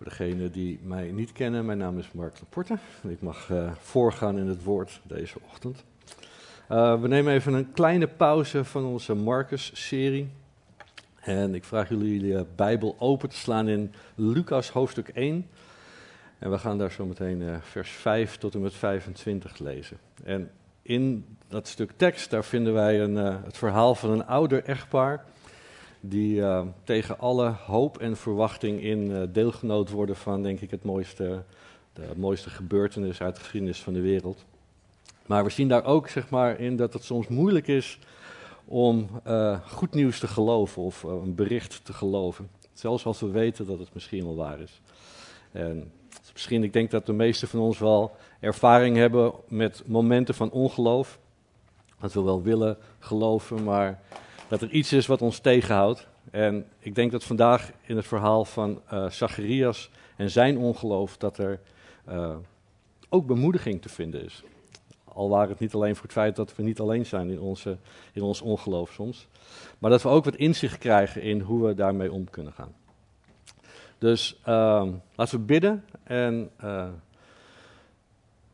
Voor degenen die mij niet kennen, mijn naam is Mark Laporte. Ik mag uh, voorgaan in het woord deze ochtend. Uh, we nemen even een kleine pauze van onze Marcus-serie. En ik vraag jullie de Bijbel open te slaan in Lucas hoofdstuk 1. En we gaan daar zo meteen uh, vers 5 tot en met 25 lezen. En in dat stuk tekst, daar vinden wij een, het verhaal van een ouder echtpaar die uh, tegen alle hoop en verwachting in uh, deelgenoot worden van, denk ik, het mooiste, de mooiste gebeurtenis uit de geschiedenis van de wereld. Maar we zien daar ook, zeg maar, in dat het soms moeilijk is om uh, goed nieuws te geloven of een bericht te geloven. Zelfs als we weten dat het misschien wel waar is. En misschien, ik denk dat de meesten van ons wel ervaring hebben met momenten van ongeloof. Dat we wel willen geloven, maar dat er iets is wat ons tegenhoudt. En ik denk dat vandaag in het verhaal van uh, Zacharias en zijn ongeloof, dat er uh, ook bemoediging te vinden is. Al waren het niet alleen voor het feit dat we niet alleen zijn in, onze, in ons ongeloof soms, maar dat we ook wat inzicht krijgen in hoe we daarmee om kunnen gaan. Dus uh, laten we bidden en uh,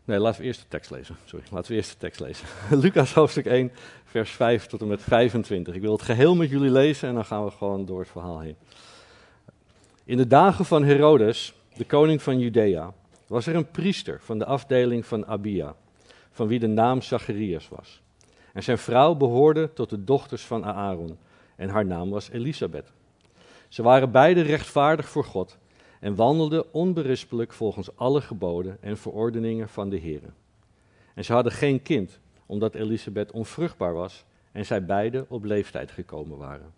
Nee, laten we eerst de tekst lezen. Sorry, laten we eerst de tekst lezen. Lucas hoofdstuk 1, vers 5 tot en met 25. Ik wil het geheel met jullie lezen en dan gaan we gewoon door het verhaal heen. In de dagen van Herodes, de koning van Judea, was er een priester van de afdeling van Abia, van wie de naam Zacharias was. En zijn vrouw behoorde tot de dochters van Aaron en haar naam was Elisabeth. Ze waren beide rechtvaardig voor God en wandelde onberispelijk volgens alle geboden en verordeningen van de Heer. En ze hadden geen kind, omdat Elisabeth onvruchtbaar was en zij beiden op leeftijd gekomen waren.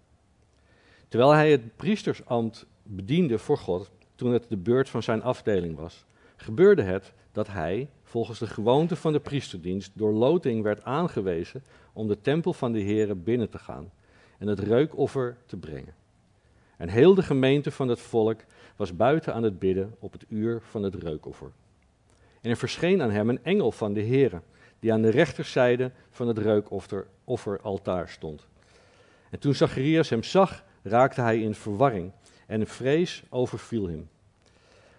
Terwijl hij het priestersambt bediende voor God, toen het de beurt van zijn afdeling was, gebeurde het dat hij, volgens de gewoonte van de priesterdienst, door loting werd aangewezen om de tempel van de Heer binnen te gaan en het reukoffer te brengen. En heel de gemeente van het volk was buiten aan het bidden op het uur van het reukoffer. En er verscheen aan hem een engel van de Heere, die aan de rechterzijde van het reukofferaltaar stond. En toen Zacharias hem zag, raakte hij in verwarring en een vrees overviel hem.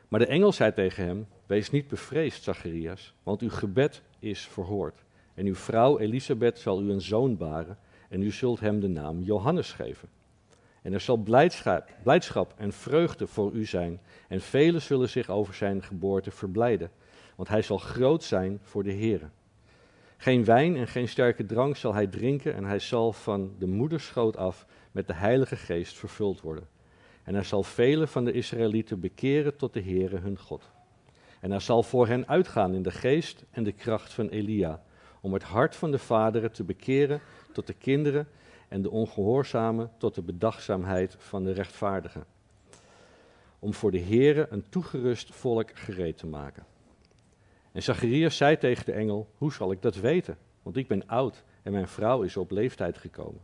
Maar de engel zei tegen hem: Wees niet bevreesd, Zacharias, want uw gebed is verhoord. En uw vrouw Elisabeth zal u een zoon baren, en u zult hem de naam Johannes geven. En er zal blijdschap, blijdschap en vreugde voor u zijn. En velen zullen zich over zijn geboorte verblijden. Want hij zal groot zijn voor de Heer. Geen wijn en geen sterke drank zal hij drinken. En hij zal van de moederschoot af met de Heilige Geest vervuld worden. En hij zal velen van de Israëlieten bekeren tot de Heere hun God. En hij zal voor hen uitgaan in de geest en de kracht van Elia. Om het hart van de vaderen te bekeren tot de kinderen en de ongehoorzamen tot de bedachtzaamheid van de rechtvaardigen. Om voor de Heere een toegerust volk gereed te maken. En Zacharias zei tegen de engel: Hoe zal ik dat weten? Want ik ben oud en mijn vrouw is op leeftijd gekomen.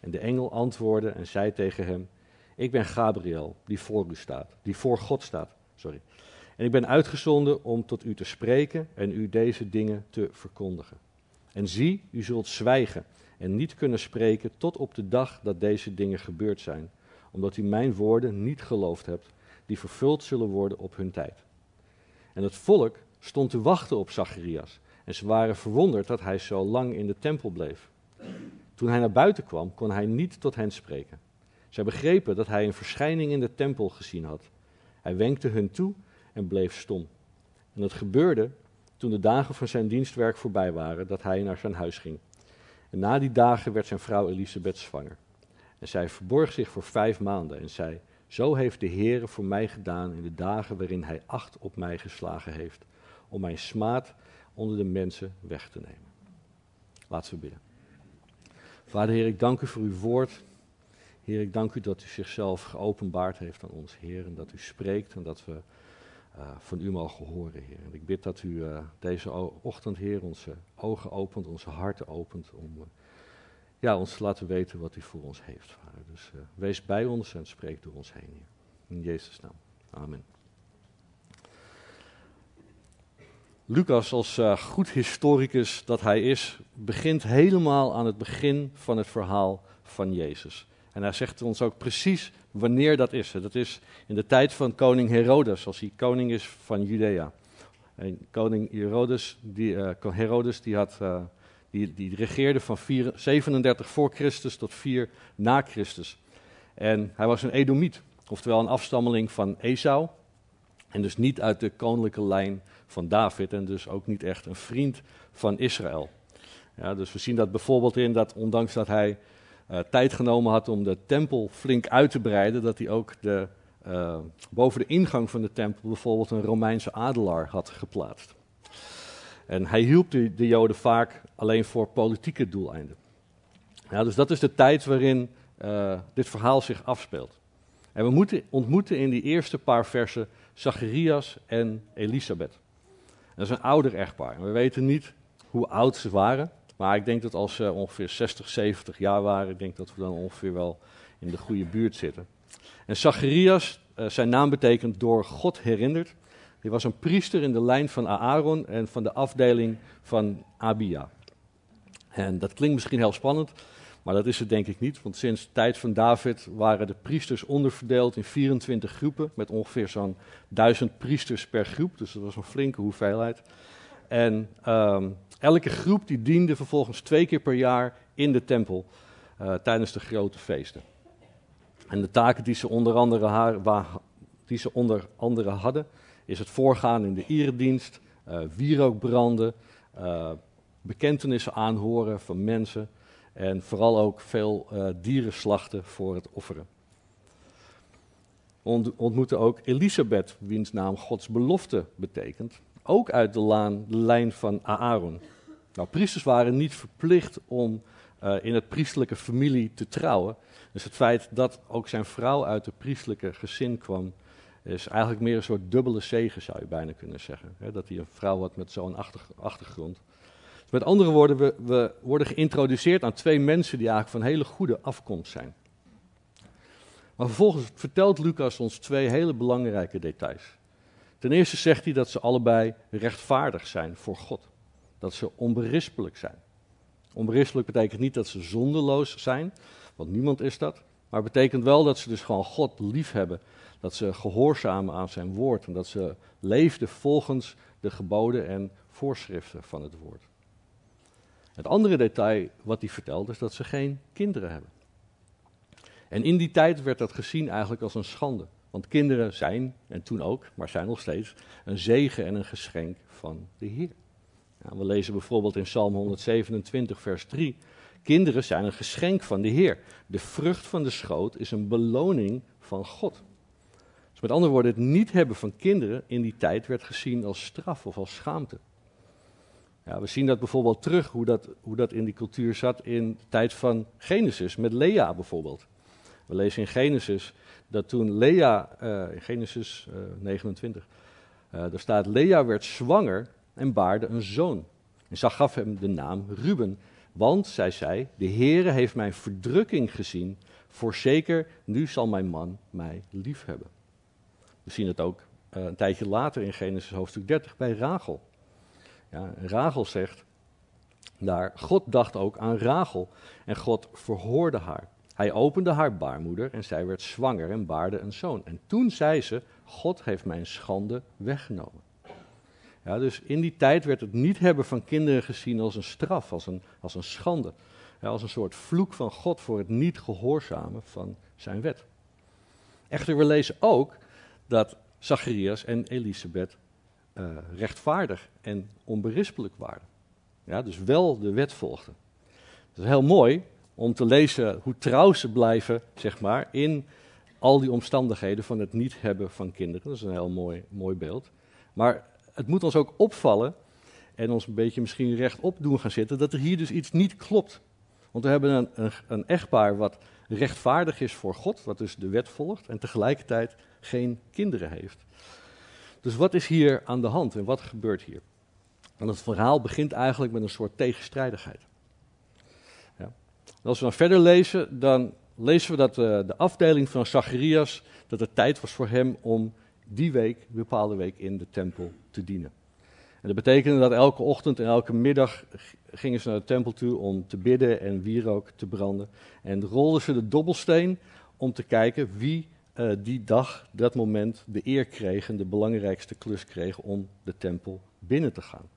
En de engel antwoordde en zei tegen hem: Ik ben Gabriel, die voor u staat, die voor God staat. Sorry. En ik ben uitgezonden om tot u te spreken en u deze dingen te verkondigen. En zie, u zult zwijgen en niet kunnen spreken tot op de dag dat deze dingen gebeurd zijn, omdat u mijn woorden niet geloofd hebt, die vervuld zullen worden op hun tijd. En het volk stond te wachten op Zacharias, en ze waren verwonderd dat hij zo lang in de tempel bleef. Toen hij naar buiten kwam, kon hij niet tot hen spreken. Zij begrepen dat hij een verschijning in de tempel gezien had. Hij wenkte hun toe en bleef stom. En het gebeurde toen de dagen van zijn dienstwerk voorbij waren, dat hij naar zijn huis ging. En na die dagen werd zijn vrouw Elisabeth zwanger. En zij verborg zich voor vijf maanden en zei: Zo heeft de Heere voor mij gedaan in de dagen waarin hij acht op mij geslagen heeft, om mijn smaad onder de mensen weg te nemen. Laten we bidden. Vader Heer, ik dank u voor uw woord. Heer, ik dank u dat u zichzelf geopenbaard heeft aan ons, Heer, en dat u spreekt en dat we van u mogen horen, Heer. En ik bid dat u deze ochtend, Heer, onze ogen opent, onze harten opent om ja, ons te laten weten wat u voor ons heeft, Vader. Dus wees bij ons en spreek door ons heen, Heer. In Jezus' naam. Amen. Lucas, als uh, goed historicus dat hij is, begint helemaal aan het begin van het verhaal van Jezus. En hij zegt ons ook precies wanneer dat is. Dat is in de tijd van koning Herodes, als hij koning is van Judea. Koning Herodes, die, uh, Herodes die, had, uh, die, die regeerde van 4, 37 voor Christus tot 4 na Christus. En hij was een Edomiet, oftewel een afstammeling van Esau. En dus niet uit de koninklijke lijn van David en dus ook niet echt een vriend van Israël. Ja, dus we zien dat bijvoorbeeld in dat ondanks dat hij uh, tijd genomen had om de tempel flink uit te breiden, dat hij ook de, uh, boven de ingang van de tempel bijvoorbeeld een Romeinse adelaar had geplaatst. En hij hielp de, de Joden vaak alleen voor politieke doeleinden. Ja, dus dat is de tijd waarin uh, dit verhaal zich afspeelt. En we moeten ontmoeten in die eerste paar versen Zacharias en Elisabeth. Dat is een ouder echtpaar. We weten niet hoe oud ze waren, maar ik denk dat als ze ongeveer 60, 70 jaar waren, ik denk dat we dan ongeveer wel in de goede buurt zitten. En Zacharias, uh, zijn naam betekent door God herinnerd. Hij was een priester in de lijn van Aaron en van de afdeling van Abia. En dat klinkt misschien heel spannend, maar dat is het denk ik niet, want sinds de tijd van David waren de priesters onderverdeeld in 24 groepen, met ongeveer zo'n duizend priesters per groep, dus dat was een flinke hoeveelheid. En um, elke groep die diende vervolgens twee keer per jaar in de tempel uh, tijdens de grote feesten. En de taken die ze onder andere, haar, die ze onder andere hadden, is het voorgaan in de eredienst, uh, wierookbranden, uh, bekentenissen aanhoren van mensen, en vooral ook veel uh, dieren slachten voor het offeren. We ontmoeten ook Elisabeth, wiens naam Gods belofte betekent. Ook uit de, laan, de lijn van Aaron. Nou, priesters waren niet verplicht om uh, in het priestelijke familie te trouwen. Dus het feit dat ook zijn vrouw uit het priestelijke gezin kwam, is eigenlijk meer een soort dubbele zegen, zou je bijna kunnen zeggen. dat hij een vrouw had met zo'n achtergrond. Met andere woorden, we, we worden geïntroduceerd aan twee mensen die eigenlijk van hele goede afkomst zijn. Maar vervolgens vertelt Lucas ons twee hele belangrijke details. Ten eerste zegt hij dat ze allebei rechtvaardig zijn voor God. Dat ze onberispelijk zijn. Onberispelijk betekent niet dat ze zonderloos zijn, want niemand is dat. Maar het betekent wel dat ze dus gewoon God lief hebben. Dat ze gehoorzamen aan zijn woord en dat ze leefden volgens de geboden en voorschriften van het woord. Het andere detail wat hij vertelt is dat ze geen kinderen hebben. En in die tijd werd dat gezien eigenlijk als een schande. Want kinderen zijn, en toen ook, maar zijn nog steeds, een zegen en een geschenk van de Heer. we lezen bijvoorbeeld in Psalm 127, vers 3. Kinderen zijn een geschenk van de Heer. De vrucht van de schoot is een beloning van God. Dus met andere woorden, het niet hebben van kinderen in die tijd werd gezien als straf of als schaamte. Ja, we zien dat bijvoorbeeld terug, hoe dat, hoe dat in die cultuur zat in de tijd van Genesis, met Lea bijvoorbeeld. We lezen in Genesis dat toen Lea, uh, in Genesis uh, 29, uh, daar staat, Lea werd zwanger en baarde een zoon. En zij gaf hem de naam Ruben, want, zij zei, de Heere heeft mijn verdrukking gezien, voorzeker, nu zal mijn man mij lief hebben. We zien het ook een tijdje later in Genesis hoofdstuk 30 bij Rachel. Ja, Rachel zegt daar, God dacht ook aan Rachel en God verhoorde haar. Hij opende haar baarmoeder en zij werd zwanger en baarde een zoon. En toen zei ze, God heeft mijn schande weggenomen. Ja, dus in die tijd werd het niet hebben van kinderen gezien als een straf, als een, als een schande. Als een soort vloek van God voor het niet gehoorzamen van zijn wet. Echter, we lezen ook dat Zacharias en Elisabeth uh, rechtvaardig en onberispelijk waren. Ja, dus wel de wet volgden. Het is heel mooi om te lezen hoe trouw ze blijven, zeg maar, in al die omstandigheden van het niet hebben van kinderen. Dat is een heel mooi, mooi beeld. Maar het moet ons ook opvallen en ons een beetje misschien rechtop doen gaan zitten, dat er hier dus iets niet klopt. Want we hebben een, een, een echtpaar wat rechtvaardig is voor God, wat dus de wet volgt, en tegelijkertijd geen kinderen heeft. Dus wat is hier aan de hand en wat gebeurt hier? En het verhaal begint eigenlijk met een soort tegenstrijdigheid. Ja. als we dan verder lezen, dan lezen we dat de, de afdeling van Zacharias, dat het tijd was voor hem om die week, een bepaalde week, in de tempel te dienen. En dat betekende dat elke ochtend en elke middag gingen ze naar de tempel toe om te bidden en wierook te branden. En rolden ze de dobbelsteen om te kijken wie uh, die dag, dat moment, de eer kreeg en de belangrijkste klus kreeg om de tempel binnen te gaan.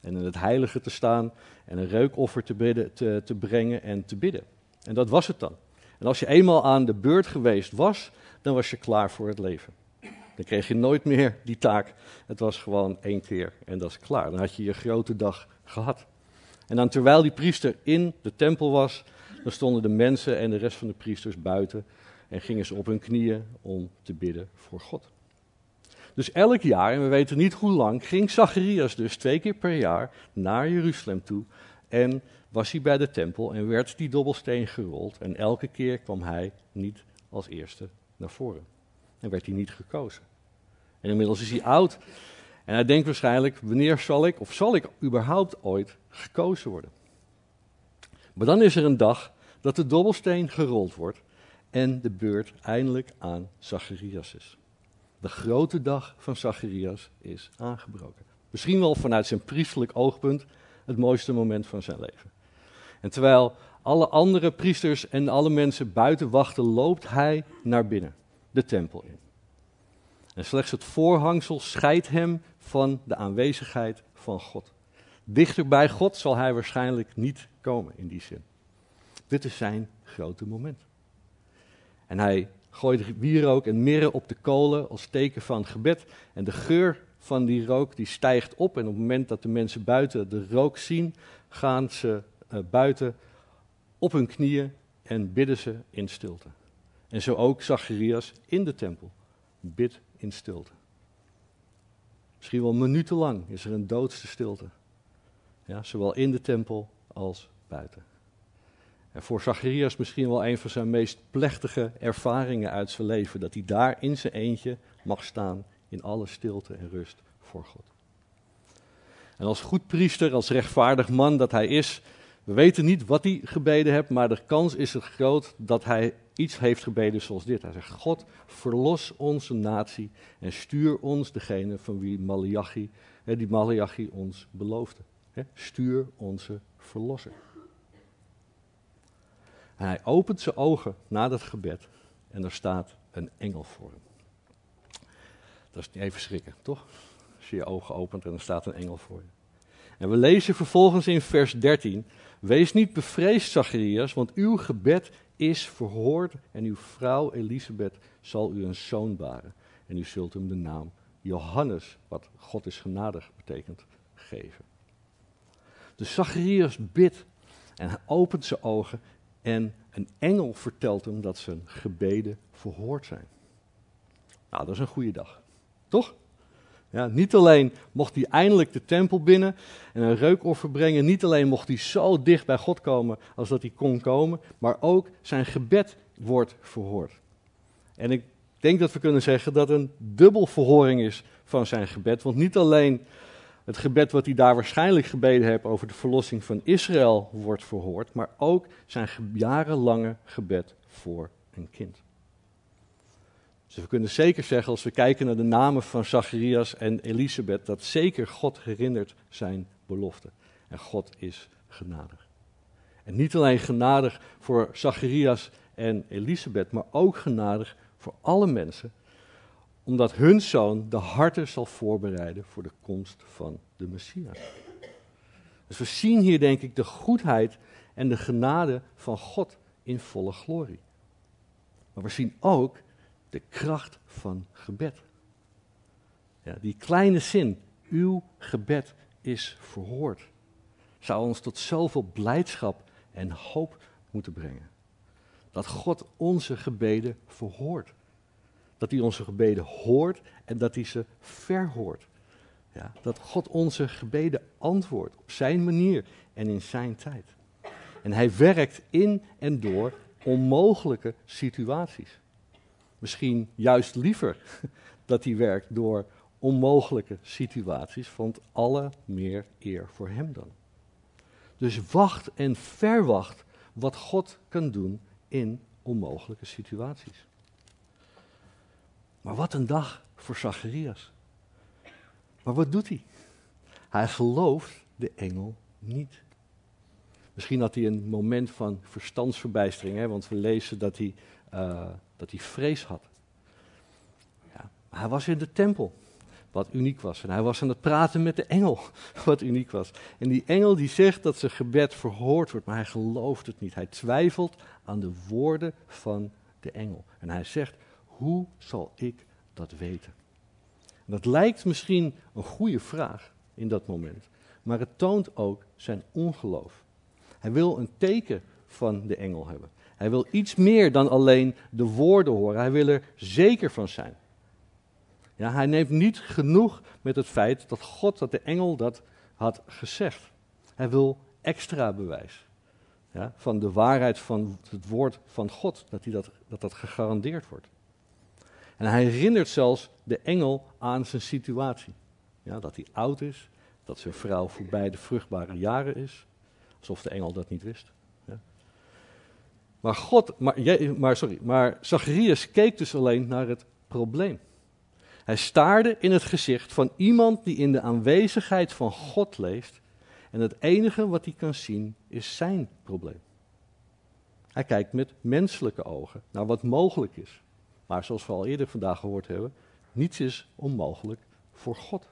En in het heilige te staan en een reukoffer te, bidden, te, te brengen en te bidden. En dat was het dan. En als je eenmaal aan de beurt geweest was, dan was je klaar voor het leven. Dan kreeg je nooit meer die taak. Het was gewoon één keer en dat is klaar. Dan had je je grote dag gehad. En dan terwijl die priester in de tempel was, dan stonden de mensen en de rest van de priesters buiten en gingen ze op hun knieën om te bidden voor God. Dus elk jaar, en we weten niet hoe lang, ging Zacharias dus twee keer per jaar naar Jeruzalem toe en was hij bij de tempel en werd die dobbelsteen gerold en elke keer kwam hij niet als eerste naar voren. En werd hij niet gekozen. En inmiddels is hij oud en hij denkt waarschijnlijk, wanneer zal ik, of zal ik überhaupt ooit gekozen worden? Maar dan is er een dag dat de dobbelsteen gerold wordt en de beurt eindelijk aan Zacharias is. De grote dag van Zacharias is aangebroken. Misschien wel vanuit zijn priestelijk oogpunt het mooiste moment van zijn leven. En terwijl alle andere priesters en alle mensen buiten wachten, loopt hij naar binnen, de tempel in. En slechts het voorhangsel scheidt hem van de aanwezigheid van God. Dichter bij God zal hij waarschijnlijk niet komen in die zin. Dit is zijn grote moment. En hij gooit wierook en mirre op de kolen als teken van gebed. En de geur van die rook die stijgt op. En op het moment dat de mensen buiten de rook zien, gaan ze uh, buiten op hun knieën en bidden ze in stilte. En zo ook Zacharias in de tempel. Bid in stilte. Misschien wel minutenlang is er een doodste stilte. Ja, zowel in de tempel als buiten. En voor Zacharias misschien wel een van zijn meest plechtige ervaringen uit zijn leven. Dat hij daar in zijn eentje mag staan in alle stilte en rust voor God. En als goed priester, als rechtvaardig man dat hij is, we weten niet wat hij gebeden heeft, maar de kans is er groot dat hij iets heeft gebeden zoals dit. Hij zegt, God, verlos onze natie en stuur ons degene van wie Malachi, die Malachi ons beloofde. Stuur onze verlosser. En hij opent zijn ogen na dat gebed en er staat een engel voor hem. Dat is niet even schrikken, toch? Als je je ogen opent en er staat een engel voor je. En we lezen vervolgens in vers 13: Wees niet bevreesd, Zacharias, want uw gebed is verhoord en uw vrouw Elisabeth zal u een zoon baren. En u zult hem de naam Johannes, wat God is genadig betekent, geven. Dus Zacharias bidt en hij opent zijn ogen en een engel vertelt hem dat zijn gebeden verhoord zijn. Nou, dat is een goede dag. Toch? Ja, niet alleen mocht hij eindelijk de tempel binnen en een reukoffer brengen, niet alleen mocht hij zo dicht bij God komen als dat hij kon komen, maar ook zijn gebed wordt verhoord. En ik denk dat we kunnen zeggen dat een dubbel verhoring is van zijn gebed, want niet alleen het gebed wat hij daar waarschijnlijk gebeden heeft over de verlossing van Israël wordt verhoord, maar ook zijn jarenlange gebed voor een kind. Dus we kunnen zeker zeggen, als we kijken naar de namen van Zacharias en Elisabeth, dat zeker God herinnert zijn belofte. En God is genadig. En niet alleen genadig voor Zacharias en Elisabeth, maar ook genadig voor alle mensen omdat hun zoon de harten zal voorbereiden voor de komst van de Messias. Dus we zien hier denk ik de goedheid en de genade van God in volle glorie. Maar we zien ook de kracht van gebed. Ja, die kleine zin, uw gebed is verhoord, zou ons tot zoveel blijdschap en hoop moeten brengen. Dat God onze gebeden verhoort dat hij onze gebeden hoort en dat hij ze verhoort. Ja, dat God onze gebeden antwoordt op zijn manier en in zijn tijd. En hij werkt in en door onmogelijke situaties. Misschien juist liever dat hij werkt door onmogelijke situaties vond alle meer eer voor hem dan. Dus wacht en verwacht wat God kan doen in onmogelijke situaties. Maar wat een dag voor Zacharias. Maar wat doet hij? Hij gelooft de engel niet. Misschien had hij een moment van verstandsverbijstering, hè, want we lezen dat hij, uh, dat hij vrees had. Ja, hij was in de tempel, wat uniek was. En hij was aan het praten met de engel, wat uniek was. En die engel die zegt dat zijn gebed verhoord wordt, maar hij gelooft het niet. Hij twijfelt aan de woorden van de engel. En hij zegt, hoe zal ik dat weten? En dat lijkt misschien een goede vraag in dat moment, maar het toont ook zijn ongeloof. Hij wil een teken van de engel hebben. Hij wil iets meer dan alleen de woorden horen. Hij wil er zeker van zijn. Ja, hij neemt niet genoeg met het feit dat God, dat de engel dat had gezegd. Hij wil extra bewijs ja, van de waarheid van het woord van God, dat, hij dat, dat dat gegarandeerd wordt. En hij herinnert zelfs de engel aan zijn situatie. Ja, dat hij oud is, dat zijn vrouw voorbij de vruchtbare jaren is. Alsof de engel dat niet wist. Ja. Maar, God, maar, maar, sorry, maar Zacharias keek dus alleen naar het probleem. Hij staarde in het gezicht van iemand die in de aanwezigheid van God leeft. En het enige wat hij kan zien is zijn probleem. Hij kijkt met menselijke ogen naar wat mogelijk is. Maar zoals we al eerder vandaag gehoord hebben, niets is onmogelijk voor God.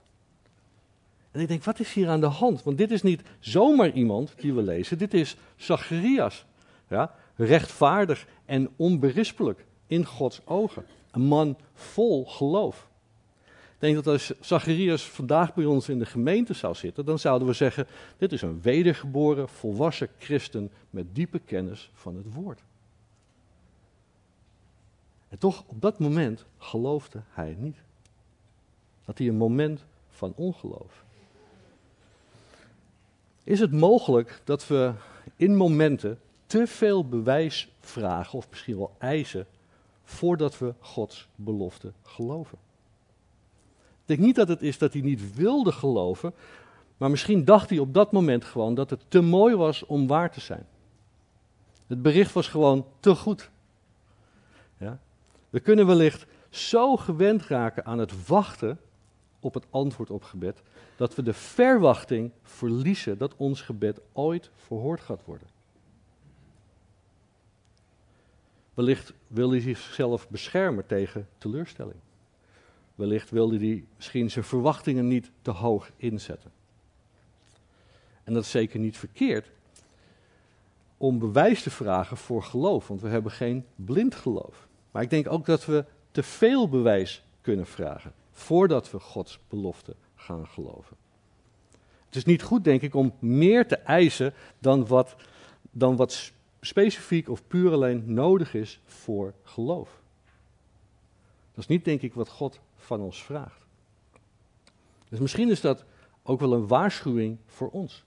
En ik denk, wat is hier aan de hand? Want dit is niet zomaar iemand die we lezen, dit is Zacharias. Ja? Rechtvaardig en onberispelijk in Gods ogen. Een man vol geloof. Ik denk dat als Zacharias vandaag bij ons in de gemeente zou zitten, dan zouden we zeggen, dit is een wedergeboren, volwassen christen met diepe kennis van het woord. En toch, op dat moment geloofde hij niet. Dat hij een moment van ongeloof. Is het mogelijk dat we in momenten te veel bewijs vragen, of misschien wel eisen, voordat we Gods belofte geloven? Ik denk niet dat het is dat hij niet wilde geloven, maar misschien dacht hij op dat moment gewoon dat het te mooi was om waar te zijn. Het bericht was gewoon te goed. Ja? We kunnen wellicht zo gewend raken aan het wachten op het antwoord op gebed, dat we de verwachting verliezen dat ons gebed ooit verhoord gaat worden. Wellicht wil hij zichzelf beschermen tegen teleurstelling. Wellicht wilde hij misschien zijn verwachtingen niet te hoog inzetten. En dat is zeker niet verkeerd om bewijs te vragen voor geloof, want we hebben geen blind geloof. Maar ik denk ook dat we te veel bewijs kunnen vragen voordat we Gods belofte gaan geloven. Het is niet goed, denk ik, om meer te eisen dan wat, dan wat specifiek of puur alleen nodig is voor geloof. Dat is niet, denk ik, wat God van ons vraagt. Dus misschien is dat ook wel een waarschuwing voor ons.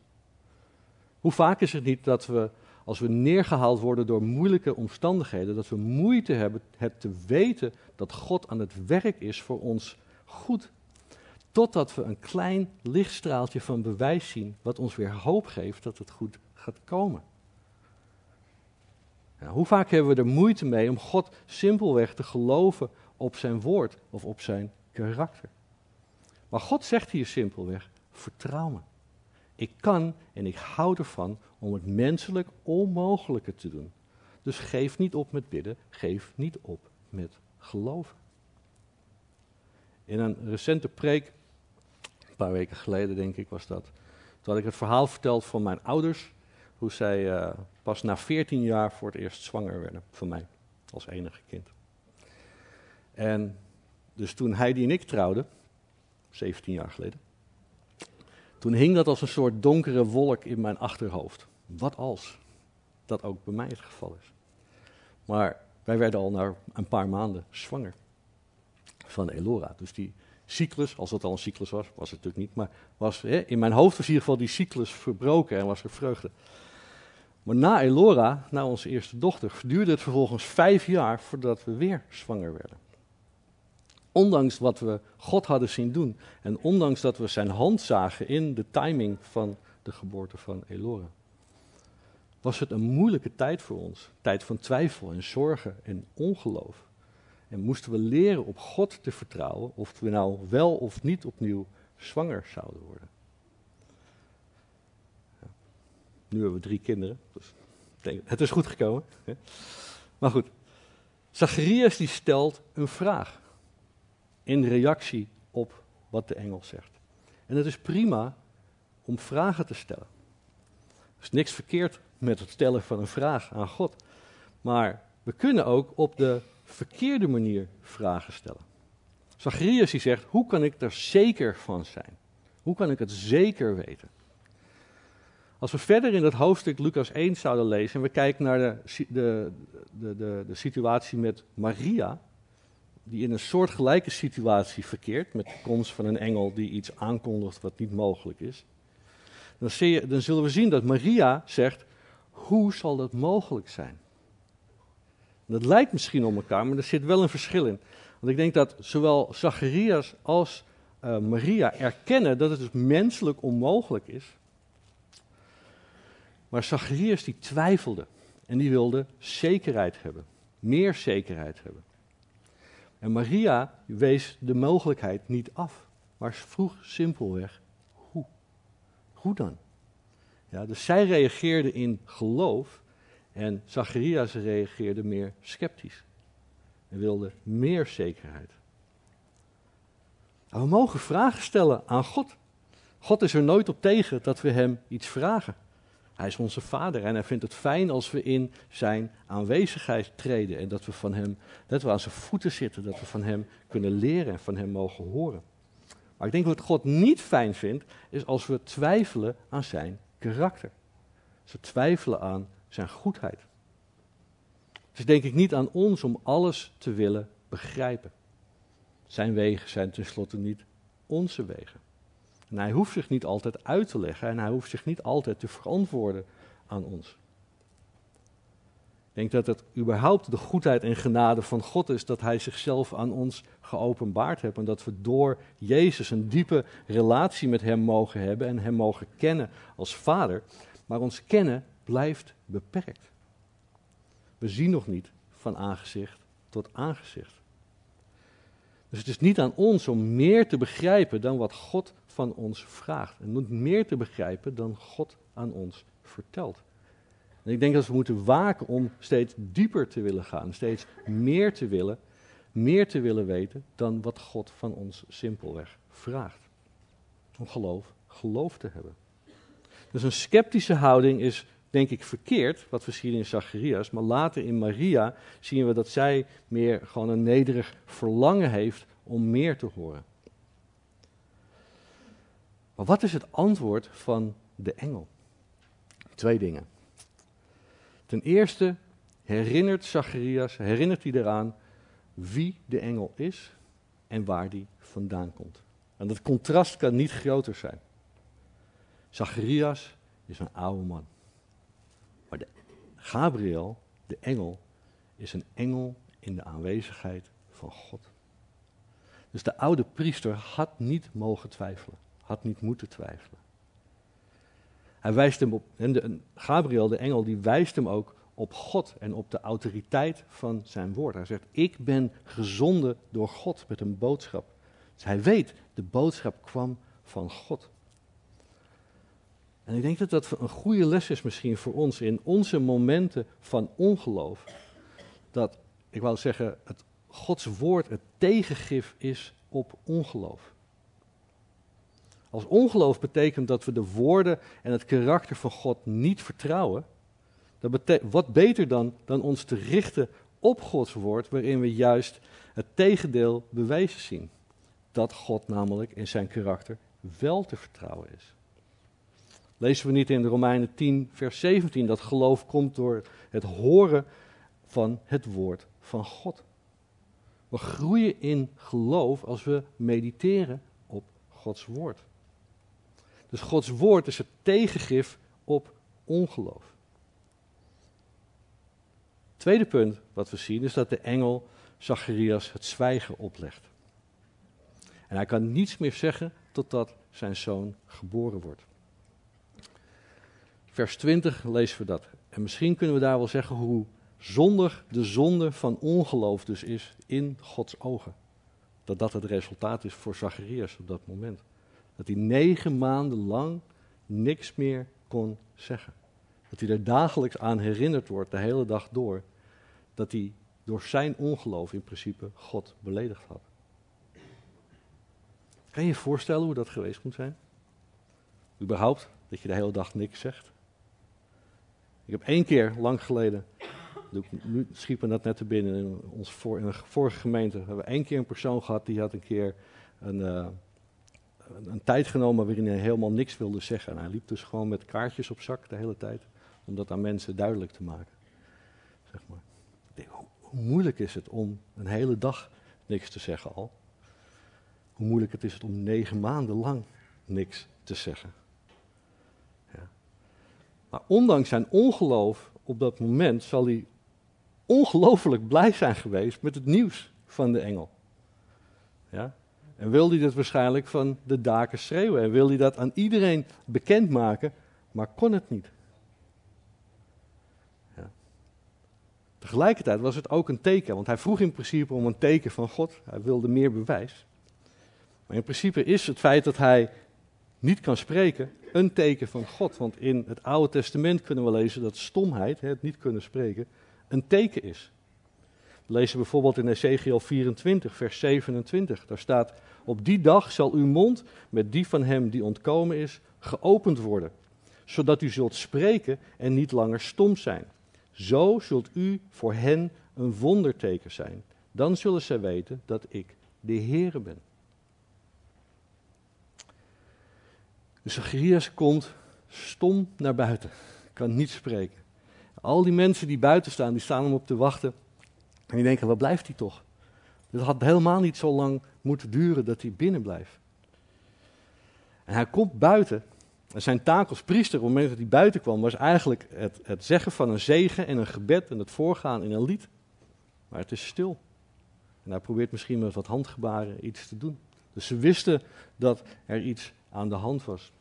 Hoe vaak is het niet dat we, als we neergehaald worden door moeilijke omstandigheden, dat we moeite hebben het te weten dat God aan het werk is voor ons goed. Totdat we een klein lichtstraaltje van bewijs zien, wat ons weer hoop geeft dat het goed gaat komen. hoe vaak hebben we er moeite mee om God simpelweg te geloven op zijn woord of op zijn karakter? Maar God zegt hier simpelweg: vertrouw me. Ik kan en ik hou ervan om het menselijk onmogelijke te doen. Dus geef niet op met bidden, geef niet op met geloven. In een recente preek, een paar weken geleden denk ik was dat, toen had ik het verhaal verteld van mijn ouders, hoe zij uh, pas na 14 jaar voor het eerst zwanger werden van mij, als enige kind. En dus toen Heidi en ik trouwden, 17 jaar geleden, toen hing dat als een soort donkere wolk in mijn achterhoofd. Wat als dat ook bij mij het geval is. Maar wij werden al na een paar maanden zwanger van Elora. Dus die cyclus, als dat al een cyclus was, was het natuurlijk niet, maar was, hè, in mijn hoofd was in ieder geval die cyclus verbroken en was er vreugde. Maar na Elora, na onze eerste dochter, duurde het vervolgens vijf jaar voordat we weer zwanger werden. Ondanks wat we God hadden zien doen. En ondanks dat we zijn hand zagen in de timing van de geboorte van Elora. Was het een moeilijke tijd voor ons. Tijd van twijfel en zorgen en ongeloof. En moesten we leren op God te vertrouwen of we nou wel of niet opnieuw zwanger zouden worden. Nu hebben we drie kinderen, dus het is goed gekomen. Maar goed, Zacharias die stelt een vraag in reactie op wat de engel zegt. En het is prima om vragen te stellen. Er is niks verkeerd met het stellen van een vraag aan God. Maar we kunnen ook op de verkeerde manier vragen stellen. Zacharias die zegt, hoe kan ik er zeker van zijn? Hoe kan ik het zeker weten? Als we verder in dat hoofdstuk Lucas 1 zouden lezen en we kijken naar de, de, de, de, de situatie met Maria, die in een soortgelijke situatie verkeert, met de komst van een engel die iets aankondigt wat niet mogelijk is, dan, je, dan zullen we zien dat Maria zegt, hoe zal dat mogelijk zijn? Dat lijkt misschien op elkaar, maar er zit wel een verschil in. Want ik denk dat zowel Zacharias als uh, Maria erkennen dat het dus menselijk onmogelijk is. Maar Zacharias die twijfelde en die wilde zekerheid hebben, meer zekerheid hebben. En Maria wees de mogelijkheid niet af, maar vroeg simpelweg hoe. Hoe dan? Ja, dus zij reageerde in geloof en Zacharias reageerde meer sceptisch. En wilde meer zekerheid. we mogen vragen stellen aan God. God is er nooit op tegen dat we hem iets vragen. Hij is onze vader en hij vindt het fijn als we in zijn aanwezigheid treden en dat we van hem, dat we aan zijn voeten zitten, dat we van hem kunnen leren en van hem mogen horen. Maar ik denk wat God niet fijn vindt, is als we twijfelen aan zijn karakter. Ze twijfelen aan zijn goedheid. Het is denk ik niet aan ons om alles te willen begrijpen. Zijn wegen zijn tenslotte niet onze wegen. En hij hoeft zich niet altijd uit te leggen en hij hoeft zich niet altijd te verantwoorden aan ons. Ik denk dat het überhaupt de goedheid en genade van God is dat Hij zichzelf aan ons geopenbaard heeft. En dat we door Jezus een diepe relatie met Hem mogen hebben en Hem mogen kennen als Vader. Maar ons kennen blijft beperkt. We zien nog niet van aangezicht tot aangezicht. Dus het is niet aan ons om meer te begrijpen dan wat God van ons vraagt. En meer te begrijpen dan God aan ons vertelt. En ik denk dat we moeten waken om steeds dieper te willen gaan, steeds meer te willen, meer te willen weten dan wat God van ons simpelweg vraagt. Om geloof, geloof te hebben. Dus een sceptische houding is denk ik verkeerd, wat we zien in Zacharias, maar later in Maria zien we dat zij meer gewoon een nederig verlangen heeft om meer te horen. Maar wat is het antwoord van de engel? Twee dingen. Ten eerste herinnert Zacharias, herinnert hij eraan wie de engel is en waar die vandaan komt. En dat contrast kan niet groter zijn. Zacharias is een oude man. Maar de Gabriel, de engel, is een engel in de aanwezigheid van God. Dus de oude priester had niet mogen twijfelen, had niet moeten twijfelen. Hij wijst hem op, en Gabriel, de engel, die wijst hem ook op God en op de autoriteit van zijn woord. Hij zegt, ik ben gezonden door God met een boodschap. Dus hij weet, de boodschap kwam van God. En ik denk dat dat een goede les is misschien voor ons in onze momenten van ongeloof. Dat, ik wou zeggen, het Gods woord het tegengif is op ongeloof. Als ongeloof betekent dat we de woorden en het karakter van God niet vertrouwen, wat beter dan, dan ons te richten op Gods woord, waarin we juist het tegendeel bewezen zien. Dat God namelijk in zijn karakter wel te vertrouwen is. Lezen we niet in de Romeinen 10, vers 17 dat geloof komt door het horen van het woord van God. We groeien in geloof als we mediteren op Gods woord. Dus Gods woord is het tegengif op ongeloof. Tweede punt wat we zien is dat de engel Zacharias het zwijgen oplegt. En hij kan niets meer zeggen totdat zijn zoon geboren wordt. Vers 20 lezen we dat. En misschien kunnen we daar wel zeggen hoe zondig de zonde van ongeloof dus is in Gods ogen. Dat dat het resultaat is voor Zacharias op dat moment. Dat hij negen maanden lang niks meer kon zeggen. Dat hij er dagelijks aan herinnerd wordt, de hele dag door, dat hij door zijn ongeloof in principe God beledigd had. Kan je je voorstellen hoe dat geweest moet zijn? Überhaupt, dat je de hele dag niks zegt. Ik heb één keer, lang geleden, nu schiet me dat net te binnen, in, ons voor, in een vorige gemeente hebben we één keer een persoon gehad die had een keer een, uh, een, tijd genomen waarin hij helemaal niks wilde zeggen. En hij liep dus gewoon met kaartjes op zak de hele tijd, om dat aan mensen duidelijk te maken. Zeg maar. Hoe, hoe moeilijk is het om een hele dag niks te zeggen al? Hoe moeilijk het is het om negen maanden lang niks te zeggen? Ja. Maar ondanks zijn ongeloof op dat moment zal hij ongelooflijk blij zijn geweest met het nieuws van de engel. Ja? En wil hij dat waarschijnlijk van de daken schreeuwen. En wil hij dat aan iedereen bekendmaken, maar kon het niet. Ja. Tegelijkertijd was het ook een teken, want hij vroeg in principe om een teken van God. Hij wilde meer bewijs. Maar in principe is het feit dat hij niet kan spreken een teken van God. Want in het Oude Testament kunnen we lezen dat stomheid, het niet kunnen spreken, een teken is. We lezen bijvoorbeeld in Ezekiel 24, vers 27. Daar staat: Op die dag zal uw mond met die van hem die ontkomen is geopend worden, zodat u zult spreken en niet langer stom zijn. Zo zult u voor hen een wonderteken zijn. Dan zullen zij weten dat ik de Heere ben. Dus Zacharias komt stom naar buiten, kan niet spreken. Al die mensen die buiten staan, die staan hem op te wachten. En die denken, wat blijft hij toch? Het had helemaal niet zo lang moeten duren dat hij binnen blijft. En hij komt buiten. En zijn taak als priester, op het moment dat hij buiten kwam, was eigenlijk het, het zeggen van een zegen en een gebed en het voorgaan in een lied. Maar het is stil. En hij probeert misschien met wat handgebaren iets te doen. Dus ze wisten dat er iets aan de hand was.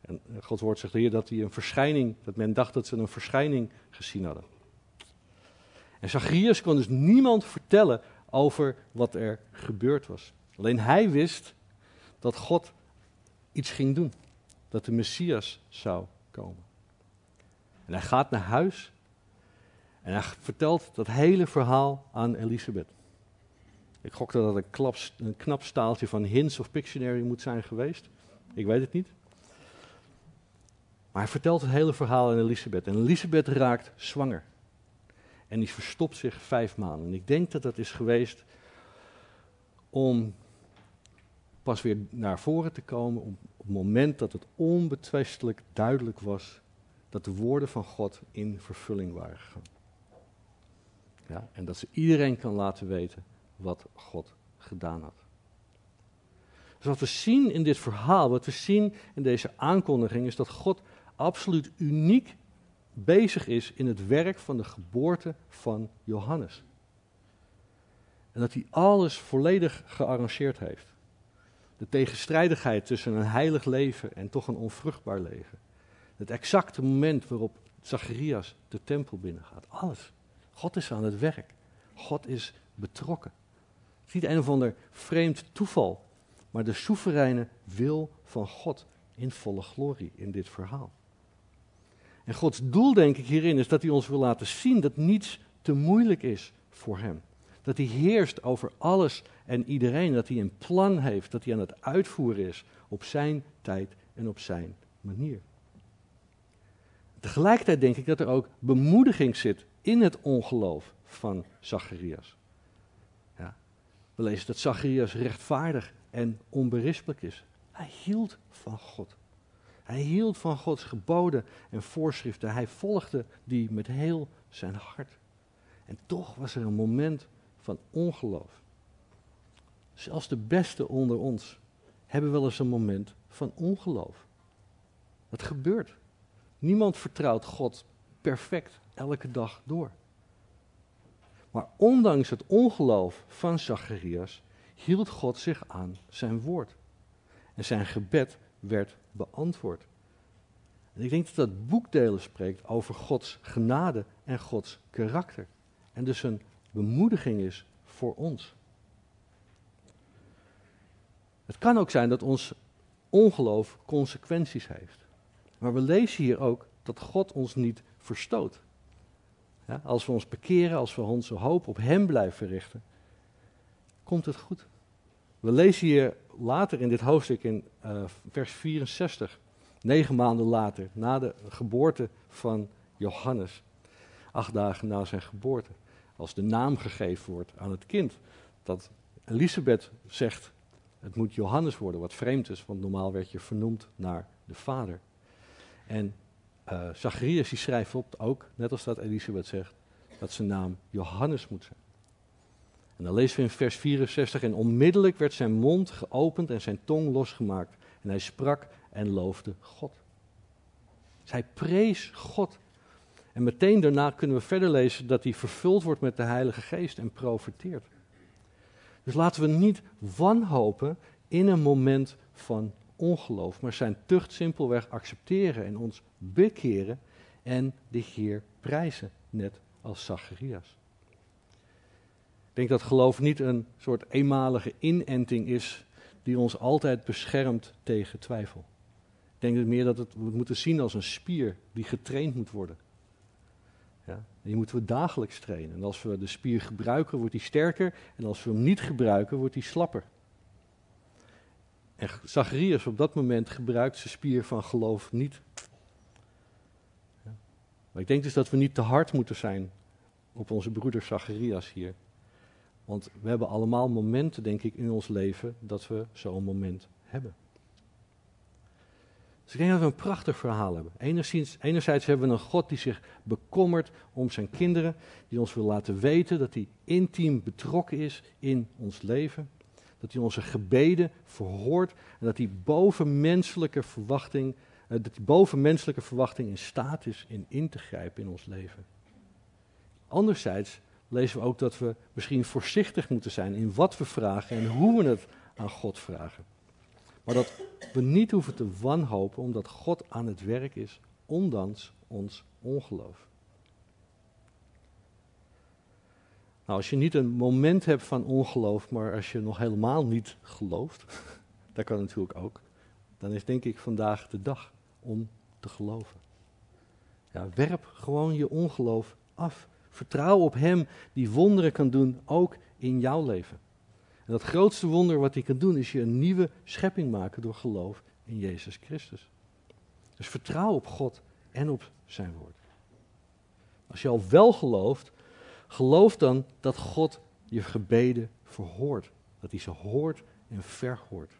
En Gods woord zegt hier dat hij een verschijning, dat men dacht dat ze een verschijning gezien hadden. En Zacharias kon dus niemand vertellen over wat er gebeurd was. Alleen hij wist dat God iets ging doen. Dat de Messias zou komen. En hij gaat naar huis en hij vertelt dat hele verhaal aan Elisabeth. Ik gok dat dat een, een knap staaltje van Hints of Pictionary moet zijn geweest. Ik weet het niet. Maar hij vertelt het hele verhaal aan Elisabeth. En Elisabeth raakt zwanger. En die verstopt zich vijf maanden. En ik denk dat dat is geweest om pas weer naar voren te komen op, het moment dat het onbetwistelijk duidelijk was dat de woorden van God in vervulling waren gegaan. Ja, en dat ze iedereen kan laten weten wat God gedaan had. Dus wat we zien in dit verhaal, wat we zien in deze aankondiging, is dat God absoluut uniek bezig is in het werk van de geboorte van Johannes. En dat hij alles volledig gearrangeerd heeft. De tegenstrijdigheid tussen een heilig leven en toch een onvruchtbaar leven. Het exacte moment waarop Zacharias de tempel binnengaat. Alles. God is aan het werk. God is betrokken. Het is niet een of ander vreemd toeval, maar de soevereine wil van God in volle glorie in dit verhaal. En Gods doel, denk ik, hierin is dat hij ons wil laten zien dat niets te moeilijk is voor hem. Dat hij heerst over alles en iedereen. Dat hij een plan heeft. Dat hij aan het uitvoeren is op zijn tijd en op zijn manier. Tegelijkertijd denk ik dat er ook bemoediging zit in het ongeloof van Zacharias. Ja. We lezen dat Zacharias rechtvaardig en onberispelijk is. Hij hield van God. Hij hield van Gods geboden en voorschriften. Hij volgde die met heel zijn hart. En toch was er een moment van ongeloof. Zelfs de beste onder ons hebben wel eens een moment van ongeloof. Dat gebeurt. Niemand vertrouwt God perfect elke dag door. Maar ondanks het ongeloof van Zacharias hield God zich aan zijn woord. En zijn gebed werd beantwoord. En ik denk dat dat boekdelen spreekt over Gods genade en Gods karakter. En dus een bemoediging is voor ons. Het kan ook zijn dat ons ongeloof consequenties heeft. Maar we lezen hier ook dat God ons niet verstoot. Ja, als we ons bekeren, als we onze hoop op Hem blijven richten, komt het goed. We lezen hier later in dit hoofdstuk in uh, vers 64, negen maanden later, na de geboorte van Johannes, acht dagen na zijn geboorte, als de naam gegeven wordt aan het kind, dat Elisabeth zegt, het moet Johannes worden, wat vreemd is, want normaal werd je vernoemd naar de vader. En uh, Zacharias die schrijft op ook, net als dat Elisabeth zegt, dat zijn naam Johannes moet zijn. En dan lezen we in vers 64, en onmiddellijk werd zijn mond geopend en zijn tong losgemaakt. En hij sprak en loofde God. Hij prees God. En meteen daarna kunnen we verder lezen dat hij vervuld wordt met de Heilige Geest en profeteert. Dus laten we niet wanhopen in een moment van ongeloof, maar zijn tucht simpelweg accepteren en ons bekeren en de Heer prijzen, net als Zacharias. Ik denk dat geloof niet een soort eenmalige inenting is die ons altijd beschermt tegen twijfel. Ik denk meer dat het, we het moeten zien als een spier die getraind moet worden. Ja, die moeten we dagelijks trainen. En als we de spier gebruiken, wordt die sterker. En als we hem niet gebruiken, wordt die slapper. En Zacharias op dat moment gebruikt zijn spier van geloof niet. Ja. Maar ik denk dus dat we niet te hard moeten zijn op onze broeder Zacharias hier. Want we hebben allemaal momenten, denk ik, in ons leven dat we zo'n moment hebben. Dus ik denk dat we een prachtig verhaal hebben. Enerzijds, enerzijds hebben we een God die zich bekommert om zijn kinderen, die ons wil laten weten dat hij intiem betrokken is in ons leven dat hij onze gebeden verhoort en dat hij boven menselijke verwachting, uh, dat hij boven menselijke verwachting in staat is in in te grijpen in ons leven. Anderzijds lezen we ook dat we misschien voorzichtig moeten zijn in wat we vragen en hoe we het aan God vragen. Maar dat we niet hoeven te wanhopen omdat God aan het werk is, ondanks ons ongeloof. Nou, als je niet een moment hebt van ongeloof, maar als je nog helemaal niet gelooft, dat kan natuurlijk ook, dan is denk ik vandaag de dag om te geloven. Ja, werp gewoon je ongeloof af. Vertrouw op Hem die wonderen kan doen, ook in jouw leven. En dat grootste wonder wat hij kan doen, is je een nieuwe schepping maken door geloof in Jezus Christus. Dus vertrouw op God en op zijn woord. Als je al wel gelooft, Geloof dan dat God je gebeden verhoort. Dat hij ze hoort en verhoort.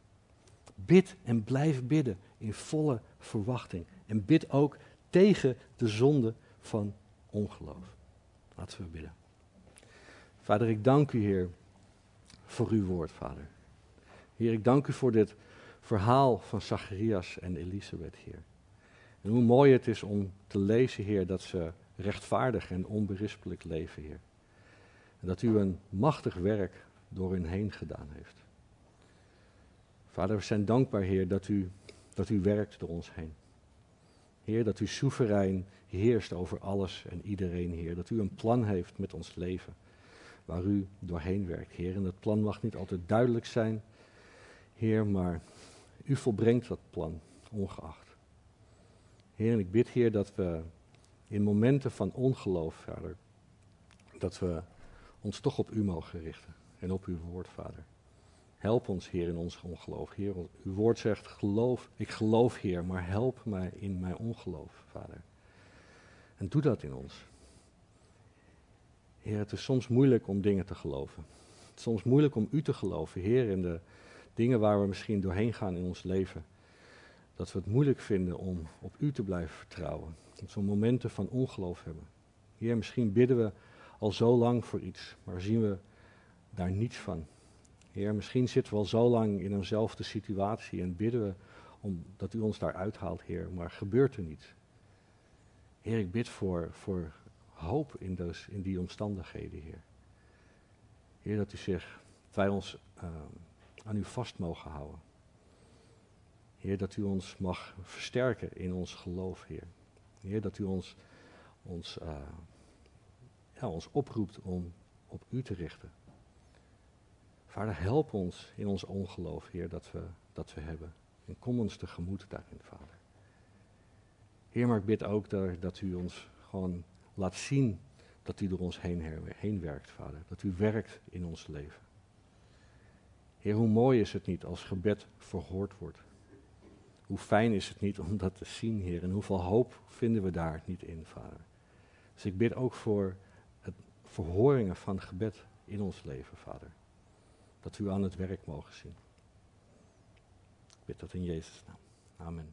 Bid en blijf bidden in volle verwachting. En bid ook tegen de zonde van ongeloof. Laten we bidden. Vader, ik dank u, Heer, voor uw woord, Vader. Heer, ik dank u voor dit verhaal van Zacharias en Elisabeth, Heer. En hoe mooi het is om te lezen, Heer, dat ze rechtvaardig en onberispelijk leven, Heer. En dat u een machtig werk door hun heen gedaan heeft. Vader, we zijn dankbaar, Heer, dat u, dat u werkt door ons heen. Heer, dat u soeverein heerst over alles en iedereen, Heer. Dat u een plan heeft met ons leven, waar u doorheen werkt, Heer. En dat plan mag niet altijd duidelijk zijn, Heer, maar u volbrengt dat plan, ongeacht. Heer, en ik bid, Heer, dat we in momenten van ongeloof, Vader, dat we ons toch op u mogen richten en op uw woord, Vader. Help ons, Heer, in ons ongeloof. Heer, uw woord zegt, geloof, ik geloof, Heer, maar help mij in mijn ongeloof, Vader. En doe dat in ons. Heer, het is soms moeilijk om dingen te geloven. Het is soms moeilijk om u te geloven, Heer, in de dingen waar we misschien doorheen gaan in ons leven. Dat we het moeilijk vinden om op u te blijven vertrouwen. Dat we momenten van ongeloof hebben. Heer, misschien bidden we al zo lang voor iets, maar zien we daar niets van. Heer, misschien zitten we al zo lang in eenzelfde situatie en bidden we om dat u ons daar uithaalt, Heer, maar gebeurt er niets. Heer, ik bid voor, voor hoop in, dus, in die omstandigheden, Heer. Heer, dat u zich wij ons ehm, aan u vast mogen houden. Heer, dat u ons mag versterken in ons geloof, Heer. Heer, dat u ons, ons, uh, ja, ons oproept om op u te richten. Vader, help ons in ons ongeloof, Heer, dat we, dat we hebben. En kom ons tegemoet daarin, Vader. Heer, maar ik bid ook dat, dat u ons gewoon laat zien dat u door ons heen, heen werkt, Vader. Dat u werkt in ons leven. Heer, hoe mooi is het niet als gebed verhoord wordt. Hoe fijn is het niet om dat te zien, Heer. En hoeveel hoop vinden we daar niet in, Vader. Dus ik bid ook voor het verhoringen van gebed in ons leven, Vader. Dat u aan het werk mogen zien. Ik bid dat in Jezus' naam. Amen.